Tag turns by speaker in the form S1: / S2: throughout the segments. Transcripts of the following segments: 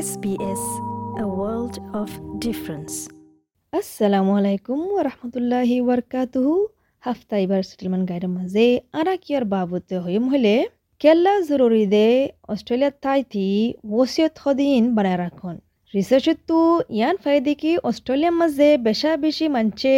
S1: SBS, a world of difference.
S2: আসসালামু আলাইকুম ওরহমতুল্লাহি ওয়ারকাতুহু হাফতা ইবার সেটেলমেন্ট গাইডের মাঝে আরা কিয়ার বাবতে হইম হলে কেল্লা জরুরি দে অস্ট্রেলিয়া থাইতি ওসিয়ত হদিন বানায় রাখুন রিসার্চত ইয়ান ফাইদে কি অস্ট্রেলিয়ার মাঝে বেশা বেশি মানছে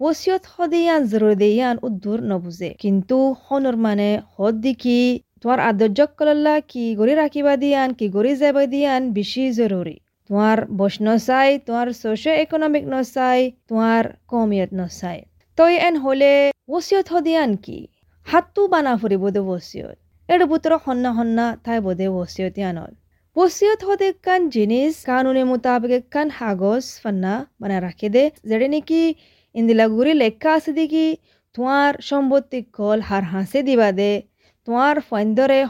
S2: ওসিয়ত হদি ইয়ান জরুরি দে ইয়ান উদ্দুর নবুজে কিন্তু হনর মানে হদ দিকি তোমার আদর্যক কলল্লা, কি গড়ি রাখিবা দিয়ান, কি গড়ি যাবা দিয়ান, বেশি জরুরি। তোমার বস নচাই তোমার সোশিও ইকোনমিক নচাই তোমার কমিয়ত নচাই তই এন হলে ওসিয়ত হদিয়ান কি? হাতটো বানা ফুৰিব দে ওসিয়ত এর বুতর সন্না সন্না ঠাই বোধে ওসিয়ত ইয়ানল ওসিয়ত হদে কান জিনিস কানুনে মোতাবেক কান হাগজ ফান্না বানা রাখে দে। যেটা নাকি ইন্দিলা গুড়ি লেখা আছে দেখি তোমার সম্পত্তি কল হার হাসে দিবা দে। তোমার ফাইন্দরে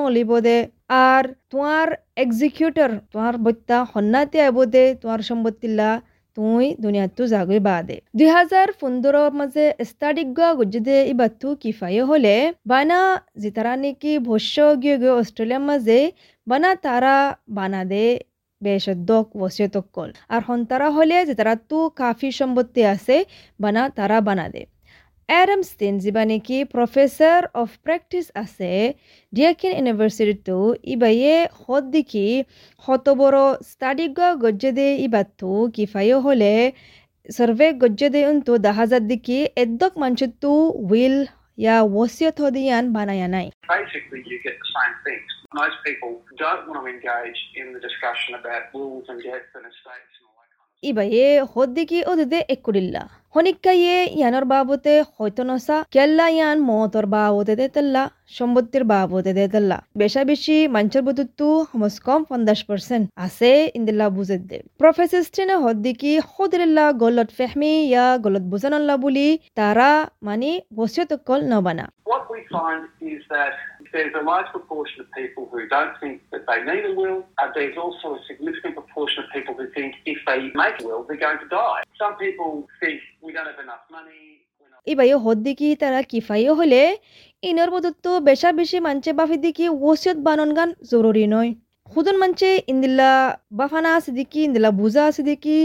S2: অলিব দে আর তোমার এক্সিকিউটর তোমার বত্যা সন্নাতি আইব দে তোমার সম্পত্তিলা তুই দুনিয়াতো জাগৈ বা দে দুই হাজার পনেরোর মাঝে স্টাডিক গা গুজদে ইবাতু কিফায়ে হলে বানা জিতারা নাকি ভস্য গিয়ে গিয়ে অস্ট্রেলিয়ার মাঝে বানা তারা বানা দে বেশদ্দক ওসিয়তকল আর হন্তারা হলে যে তারা তো কাফি সম্পত্তি আছে বানা তারা বানা দে অ্যাডামস্টিন যিবা নেকি প্ৰফেচাৰ অফ প্ৰেক্টিছ আছে ডিয়াকিন ইউনিভাৰ্চিটিটো ইবাইয়ে সদ দেখি শতবড় ষ্টাডি গজ্জেদে ইবাতো কিফায়ো হলে সার্ভে গজ্জেদে উন্তু দাহাজার দিকি এদ্দক মানচুতু উইল ইয়া ওসিয়ত হদিয়ান বানায়া নাই
S3: basically you get the same things. Most people don't want to engage in the discussion about wills and deaths and estates and all that kind of
S2: ইবাইয়ে হদ দেখি ওদে একুরিল্লা হনিকাইয়ে ইয়ানোর বাবতে হয়তো নসা, কেল্লা ইয়ান মতর বাবতে দে তেল্লা সম্পত্তির বাবতে দে তেল্লা। বেশা বেশি মানুষের বুতুত্তু হমস কম পঞ্চাশ পার্সেন্ট আছে ইন্দিল্লা বুঝে দে প্রফেসর স্ট্রিনে হদ দেখি হদিল্লা গলত ফেহমি ইয়া গলত বুঝানল্লা বুলি তারা মানে বসিয়ত কল নবানা।
S3: There's a large proportion of people who don't think that they need a will. Uh, there's also a significant proportion of people who think if they make a will, they're going to die. Some people think we don't have enough money. we're not-
S2: ইবাইও হদ দেখি তারা কিফাইও হলে ইনর বুতুত্তু বেশা বেশি মানছে বাফি দেখি ওসিয়ত বানন গান জরুরি নয় খুদন মানছে ইন্দিল্লা বাফানা আছে দেখি ইন্দিল্লা বুজা আছে দেখি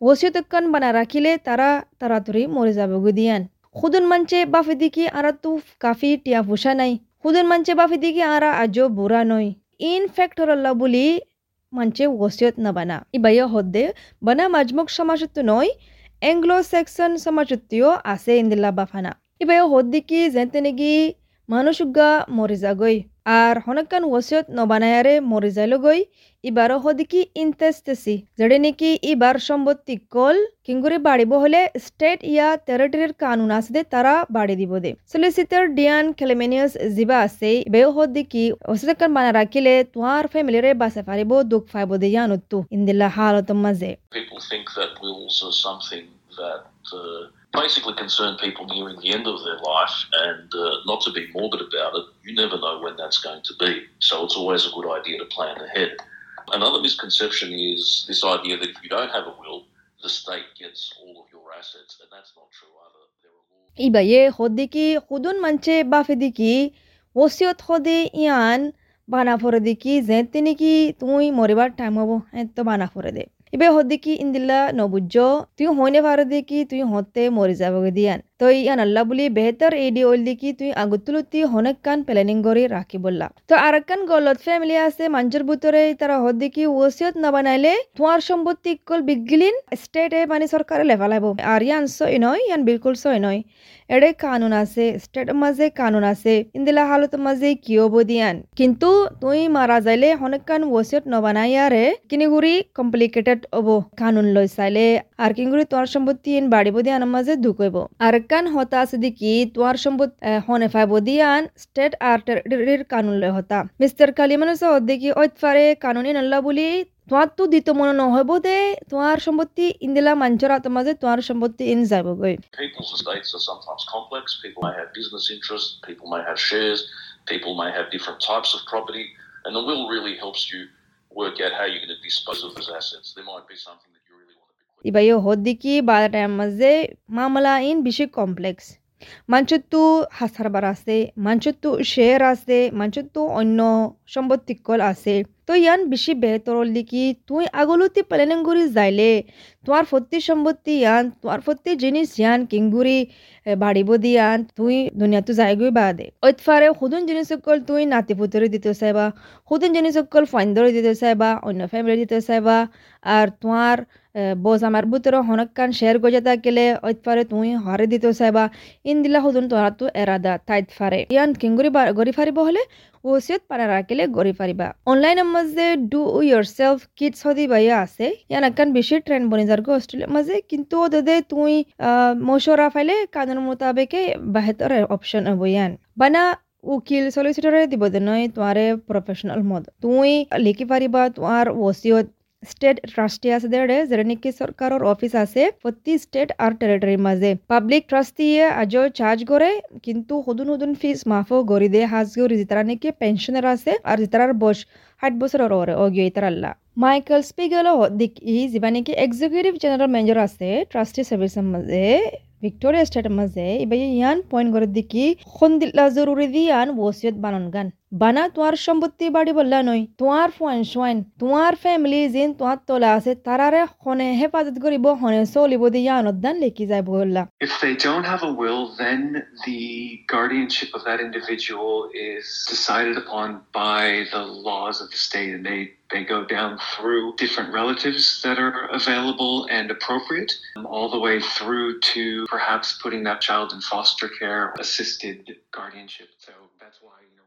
S2: ওসিয়ত কান বানা রাখিলে তারা তাড়াতাড়ি মরে যাবে দিয়ান খুদন মানছে বাফি দেখি আরা তু কাফি টিয়া ফুসা নাই খুদন মানছে বাফি দিকে আরা আজও বুড়া নয় ইন ফ্যাক্টরল্লা বলি মানছে ওসিয়ত না বানা ইবাইয়া হদ্দে বানা মাজমুক সমাজত্ব নয় এংলো সেকশন সমাজত্বও আছে ইন্দিল্লা বাফানা ইবাইও হদ্দিকি যেতে নেকি মানুষগা মরে যাগৈ আর হনকান ওসিয়ত নবানায়ারে মরি যাইলগৈ ইবারও হদিকি ইনতেস্তেসি যেড়ে নাকি ইবার সম্পত্তি কল কিঙ্গুরি বাড়িব হলে স্টেট ইয়া টেরিটরির কানুন আছে দে তারা বাড়ি দিব দে। সলিসিটার ডিয়ান খেলেমেনিয়াস জিবা আছে বেও হদিকি ওসিয়তকান বানা রাখিলে তোমার ফ্যামিলিরে বাসে পারিব দুঃখ ফাইব দে ইয়ানুত্তু ইন্দিল্লা হালত মাঝে
S4: people think that wills are something that uh, basically concern people nearing the end of their life, and uh, not to be morbid about it, you never know when that's going to be. So it's always a good idea to plan ahead. Another misconception is this idea that if you don't have a will, the state gets all of your assets, and that's not true either. There are laws.
S2: ইবাইয়ে হদিকি খুদুন মানছে বাফে দিকি ওসিয়ত হদে ইয়ান বানা ফরে দিকি যে তিনিকি তুই মরিবার টাইম হবো এত বানা ফরে দে ইবে হদিকি ইন্দিল্লা নবুজ্জ তুই হইনে পারে দিকি তুই হতে মরে যাবগে দিয়ান তো ইয়ান আল্লাহ বুলি বেহতর এডি ওল দিকি তুই আগুতুলুতি হনেক কান প্ল্যানিং করে রাখি বললা তো আর কান গলত ফ্যামিলি আছে মানুষের ভিতরে তারা হদিকি ওসিয়ত না বানাইলে তোমার সম্পত্তি কল বিগলিন, স্টেটে মানে সরকারে লেফালাইব আর ইয়ান সই নয়, ইয়ান বিলকুল সই নয়। এডে কানুন আছে, স্টেট মাঝে কানুন আছে, ইন্দিলা হালত মাঝে কি হব দিয়ান কিন্তু তুই মারা যাইলে হনেক কান ওসিয়ত নবানাই আরে কিনিগুড়ি কমপ্লিকেটেড হব। কানুন লই চাইলে আর কিনিগুড়ি তোমার সম্পত্তি বাড়িব দিয়ান মাঝে ঢুকইব আর কান হতা দেখি তোমার সম্পদ হনে ফাইব দিয়ান স্টেট আর টেরিটরির হতা মিস্টার কালিমানুস দেখি ঐতফারে কানুনি নল্লা বুলি তোমার তো দিত মনে নহব দে তোমার সম্পত্তি ইন্দিলা মাঞ্চর মাঝে তোমার সম্পত্তি
S4: in shares, people may have different types of property, and the will really helps you work out how you're going to dispose of those assets. There might be something that
S2: হদ্দিকি বারো টাইম মাঝে মামলা in বেশি complex মাঞ্চতো হাসারবার আছে মাঞ্চতো share আছে মাঞ্চতো অন্য সম্পত্তিকল আছে তো ইয়ান বেশি বেহতর লিকি তুই আগলতি প্ল্যানিং করে যাইলে তোমার প্রতি সম্পত্তি ইয়ান তোমার প্রতি জিনিস ইয়ান কিংগুরি বাড়িব দিয়ান তুই দুনিয়াতো যাইগৈ বাদে ঐতফারে সুদুন জিনিস সকল তুই নাতি পুতরে দিতে চাইবা সুদুন জিনিস সকল ফাইন্দরে দিতে চাইবা অন্য ফ্যামিলি দিতে চাইবা আর তোমার বোজ আমার বুতর হনকান শেয়ার গজে থাকিলে ঐতফারে তুই হরে দিতে চাইবা ইন দিলা সুদুন তোরা তো এরাদা তাইত ফারে ইয়ান কিংগুরি গড়ি ফারিব হলে ওসিয়ত পারা রাখিলে গড়ি ফারিবা অনলাইনের মাঝে ডু ইয়োর সেলফ কিডস হদি বাইয়া আছে। ইয়ান একান বেশি ট্রেন্ড বনি যার অস্ট্রেলিয়ার মাঝে কিন্তু ওদের তুই মশরা ফাইলে কানুন মোতাবেকে বেহতর অপশন হব ইয়ান। বানা, উকিল সলিসিটরে দিব নয় তোমারে প্রফেশনাল মদ তুই লিখি পারিবা তোমার ওসিয়ত ষ্টেট ট্ৰাষ্টি আছে দেৰে যেনে নেকি চৰকাৰৰ অফিচ আছে প্ৰতি ষ্টেট আৰু টেৰিটৰীৰ মাজে পাব্লিক ট্ৰাষ্টিয়ে আজিও চাৰ্জ কৰে কিন্তু সদুন সদুন ফিজ মাফো গৰি দিয়ে সাজ গৰি যিতাৰা নেকি পেঞ্চনাৰ আছে আৰু যিতাৰাৰ বয়স ষাঠ বছৰৰ ওরে অগিয়ে তারাল্লা মাইকেল স্পিগেল দিক ই যিবা নেকি এক্সিকিউটিভ জেনারেল ম্যানেজার আছে ট্রাস্টি সার্ভিসের মাঝে। ভিক্টোরিয়া স্টেটের মাঝে এবার ইয়ান পয়েন্ট করে দেখি সন্দিল্লা জরুরি দিয়ান ওসিয়ত বানান গান বানা তোমার সম্পত্তি বাড়ি বললা নয় তোমার ফোয়ান সোয়াইন তোমার ফ্যামিলি জিন তোমার তোলা আছে তারারে হনে হেফাজত করিব হনে চলিব দিয়া অনুদান লেখি যায় বললা
S5: If they don't have a will, then the guardianship of that individual is decided upon by the laws of the state, and they they go down through different relatives that are available and appropriate, um, all the way through to perhaps putting that child in foster care, assisted guardianship. So that's why.
S2: এবার ইয়ে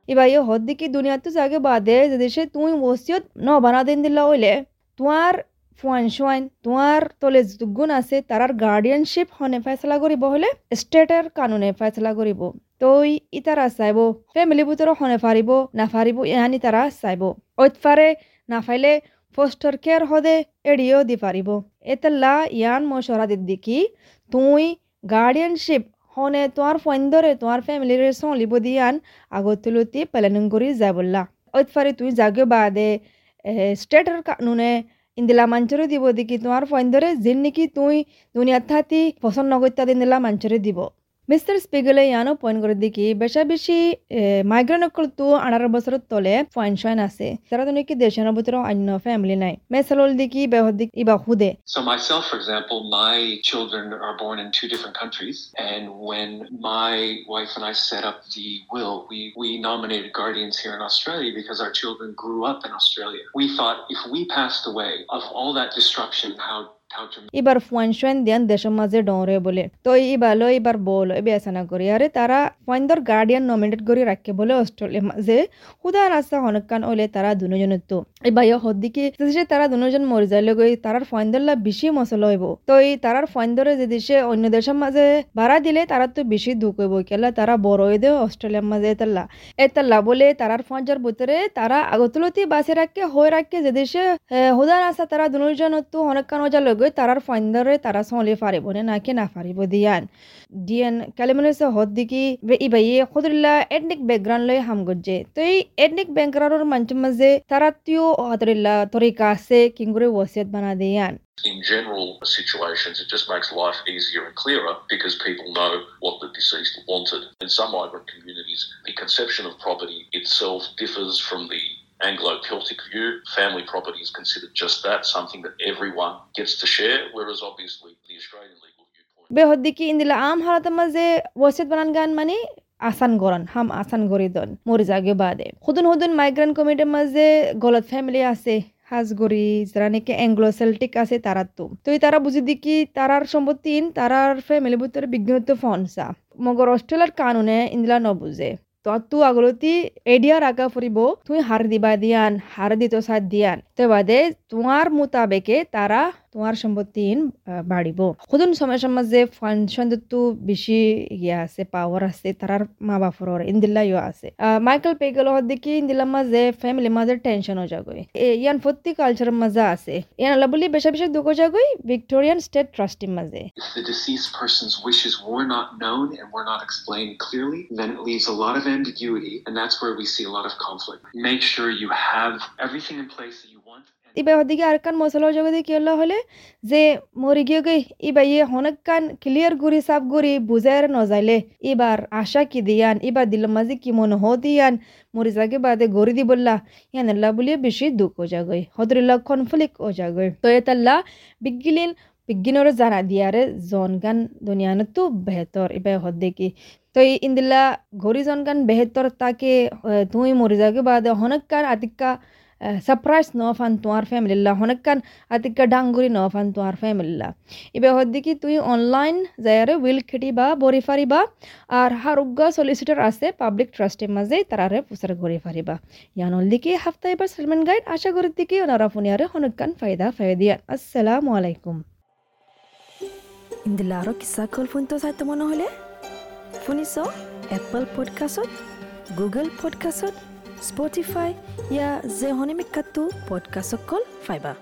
S2: হদ্দি কি দুনিয়াতে জাগে বাদে যদি সে তুই ওসিয়ত ন বানা দিন দিলা হইলে, তোমার ফুয়ান শুয়াইন তোমার তলে দুগুণ আছে তারার গার্ডিয়ানশিপ হনে ফেসলা করিব হলে স্টেটের কানুনে ফেসলা করিব। তই ইতারা চাইব ফ্যামিলি ভিতরে হনে ফারিব, না ফারিব ইহানি তারা চাইব। ঐতফারে না ফাইলে ফস্টার কেয়ার হদে এড়িয়েও দি পারিব এতেলা ইয়ান মশরা দিদ্দিকি তুই গার্ডিয়ানশিপ হনে তোমার ফন্দরে তোমার ফ্যামিলির চলিব দিয়ান আগতুলতি প্লেনিং বললা যাবল্লা ঐতফারে তুই জাগে বাদে স্টেটের কানুনে ইন্দিলা মাঞ্চরে দিব দেখি তোমার ফন্দরে যিনি নেকি তুই দুনিয়ার থাতি পছন্দ নগত্যা দিন দিলা মাঞ্চরে দিব। মিস্টার স্পিগলে ইয়ানো পয়েন্ট করে দেখি বেশা বেশি মাইগ্রেন অকল তো আঠারো বছরের তলে পয়েন্ট শয়েন আছে তারা তো নাকি দেশের ভিতরে অন্য ফ্যামিলি নাই মেসালল দেখি বেহর দিক ইবা হুদে
S5: So myself, for example, my children are born in two different countries, and when my wife and I set up the will, we we nominated guardians here in Australia because our children grew up in Australia. We thought if we passed away of all that destruction, how
S2: এবার ফুয়ানশুয়ান দিয়ান দেশের মাঝে ডরে বলে তো ইবালো এবার বল। বেসানা করি। আরে তারা ফাইন্দর গার্ডিয়ান নমিনেট করে রাখে বলে অস্ট্রেলিয়ার মাঝে। হুদার রাস্তা হনকান ওলে তারা দুজনের তো এই বাইয় হদ্দিকে যে তারা দুজন মরে যাইলে গই তারার ফাইন্দরলা বেশি মশল হইব। তো এই তারার ফাইন্দরে যে দেশে অন্য দেশের মাঝে ভাড়া দিলে, তারা তো বেশি দুঃখ হইব। কেলা তারা বড় হয়ে দেয় অস্ট্রেলিয়ার মাঝে এতাল্লা এতাল্লা বলে তারার ফাঁজার ভিতরে তারা আগতলতি বাসে রাখে, হয়ে রাখে যে দেশে হুদার রাস্তা তারা দুজন তো হনকান ওজা লগে তারার ফাইন্দরে তারা চলি ফারিব নে না ফারিব দিয়ান ডিএন কালিমানিসে হদ দিকি ইবাই খুদরিল্লা এডনিক ব্যাকগ্রাউন্ড লই হাম গজ্জে তো এই এডনিক ব্যাকগ্রাউন্ডের মানুষের মাঝে তারা তিও হদরিল্লা তরিকা আছে কিংগুরে ওসিয়ত বানা দিয়ান
S4: in general situations, it just makes life easier and clearer because people know what the deceased wanted. In some migrant communities, the conception of property itself differs from the Anglo Celtic view. Family property is considered just that, something that everyone gets to share, whereas obviously the Australian legal viewpoint.
S2: ইন্দিলা আম হালাতের মাঝে ওসিয়ত বানান গান মানে আসান গরান হাম আসান গরি দন মরি জাগে বাদে হুদুন হুদুন মাইগ্রেন্ট কমিটির মাঝে গলত ফ্যামিলি আছে হাজগরি যারা নাকি অ্যাংলো সেল্টিক আছে তারা তো তো তারা বুঝি দেখি তারার সম্পত্তি তারার ফ্যামিলির ভিতরে বিজ্ঞানত ফনসা মগর অস্ট্রেলিয়ার কানুনে ইন্দিলা নবুঝে তো তু আগলতি এডিয়া রাখা ফুরিব তুই হার দিবা দিয়ান হার দিত সাত দিয়ান। তো বাদে তোমার মোতাবেকে তারা তোমার সম্পত্তি বাড়িব সদন সময় সমাজে ফাংশন তো বেশি ইয়ে আছে পাওয়ার আছে তারার মা বাপর ইন্দিল্লা ইয়ে আছে মাইকেল পেগেল দেখি ইন্দিল্লা মাঝে ফ্যামিলি মাঝে টেনশন হয়ে যাগই ইয়ান প্রতি কালচার মাঝে আছে ইয়ান আল্লাহ বলি বেশা বেশি দুঃখ যাগই ভিক্টোরিয়ান স্টেট ট্রাস্টির মাঝে
S5: the deceased person's wishes were not known and were not explained clearly, then it leaves a lot of ambiguity, and that's where we see a lot of conflict. Make sure you have everything in place that you want. And
S2: ইবা হদিকে আর কান মশলার জগতে কি হলো হলে? যে মরি গিয়ে গই ইবা ইয়ে হনক কান ক্লিয়ার গুড়ি সাফ গুড়ি বুঝাইর নজাইলে। এবার আশা কি দিয়ান? এবার দিল মাঝে কি মন হ দিয়ান মরি যাকে বাদে গড়ি দি বললা ইয়ান আল্লাহ বলিয়ে বেশি দুঃখ ও যাগই হদরুল্লাহ কনফ্লিক ও যাগই তো এতাল্লা বিজ্ঞিলিন বিজ্ঞানর জানা দিয়ারে জন গান দুনিয়ানত তো বেহতর এবার হদ দেখি তো এই ইন্দিল্লা ঘড়ি জন গান বেহতর তাকে তুই মরি যাকে বাদে হনক কান আতিকা ফান তোমার ফ্যামিলিল্লা হনকান আতিকা ডাঙ্গুরি ন ফান তোমার ফ্যামিলিল্লা এবার হদ্দিকি তুই অনলাইন যায়ারে উইল খেটিবা বরি ফারিবা আর হারুগ্গা সলিসিটর আছে পাবলিক ট্রাস্টের মাঝে তারারে পুসার ঘুরে ফারিবা ইয়ানল দিকে হাফতা এবার সেলমেন্ট গাইড আশা করি দিকে ওনারা ফোনিয়ারে হনকান ফায়দা ফায়দিয়ান আসসালামু আলাইকুম
S1: ইন্দিলা আৰু কিছা কল ফোনটো চাই মনে হ'লে শুনিছ এপল পডকাষ্টত গুগল পডকাষ্টত স্পটিফাই ইয়া যে হনিমিকাটো পডকাষ্টত কল ফাইবা